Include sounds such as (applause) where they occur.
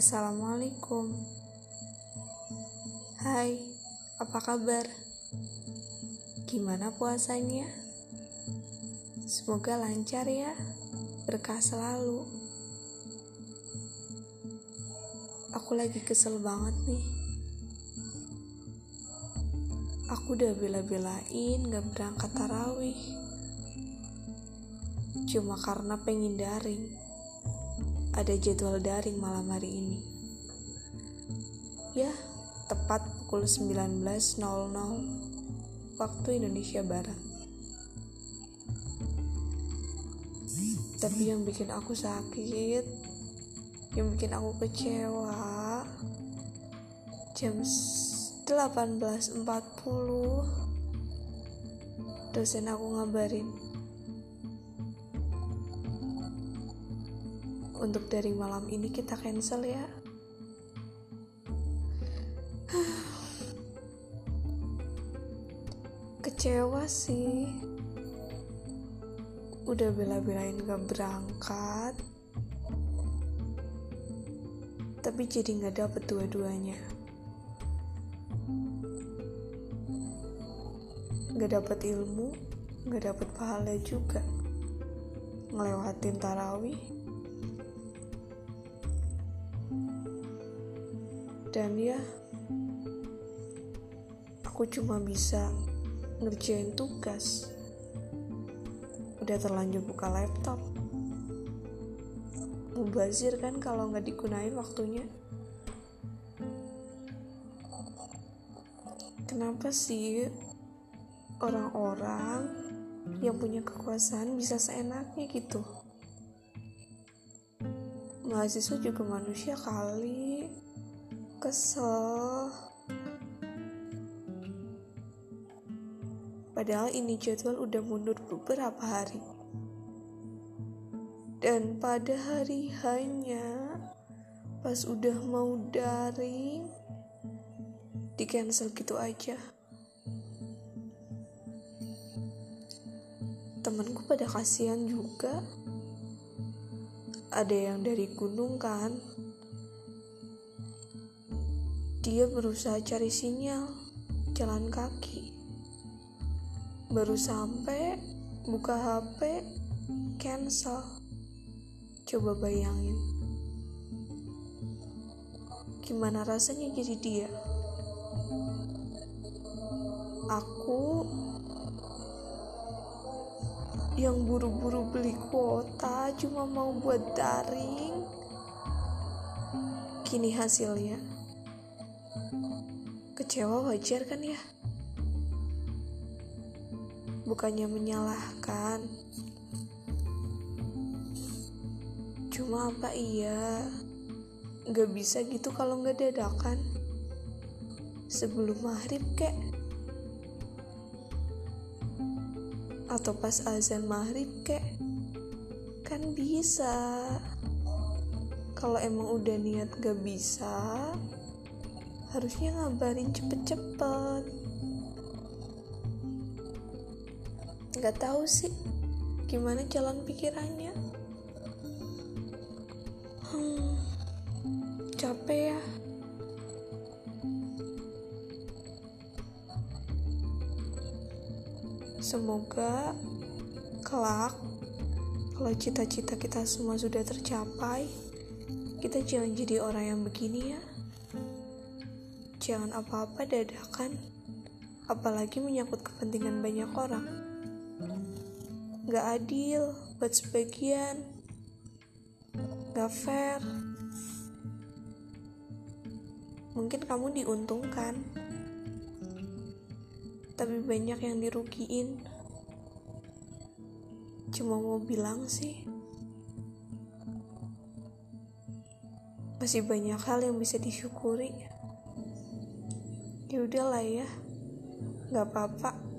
Assalamualaikum. Hai, apa kabar? Gimana puasanya? Semoga lancar ya, berkah selalu. Aku lagi kesel banget nih. Aku udah bela-belain gak berangkat tarawih. Cuma karena pengen daring ada jadwal daring malam hari ini. Ya, tepat pukul 19.00 waktu Indonesia Barat. Tapi yang bikin aku sakit, yang bikin aku kecewa, jam 18.40 dosen aku ngabarin untuk dari malam ini kita cancel ya. (sighs) Kecewa sih. Udah bela-belain gak berangkat. Tapi jadi gak dapet dua-duanya. Gak dapet ilmu gak dapet pahala juga. Ngelewatin tarawih dan ya aku cuma bisa ngerjain tugas. Udah terlanjur buka laptop. Mubazir kan kalau nggak digunain waktunya. Kenapa sih orang-orang yang punya kekuasaan bisa seenaknya gitu? Mahasiswa juga manusia kali kesel. Padahal ini jadwal udah mundur beberapa hari. Dan pada hari hanya pas udah mau daring di cancel gitu aja. Temanku pada kasihan juga. Ada yang dari gunung kan dia berusaha cari sinyal jalan kaki. Baru sampai buka HP cancel. Coba bayangin. Gimana rasanya jadi dia? Aku yang buru-buru beli kuota cuma mau buat daring. Kini hasilnya Kecewa wajar kan ya? Bukannya menyalahkan. Cuma apa iya? Gak bisa gitu kalau gak dadakan. Sebelum maghrib kek. Atau pas azan maghrib kek. Kan bisa. Kalau emang udah niat gak bisa, harusnya ngabarin cepet-cepet. Nggak tahu sih gimana jalan pikirannya. Hmm, capek ya. Semoga kelak kalau cita-cita kita semua sudah tercapai kita jangan jadi orang yang begini ya Jangan apa-apa dadakan, apalagi menyangkut kepentingan banyak orang. Gak adil buat sebagian, gak fair. Mungkin kamu diuntungkan, tapi banyak yang dirugiin. Cuma mau bilang sih, masih banyak hal yang bisa disyukuri ya udahlah ya. Nggak apa-apa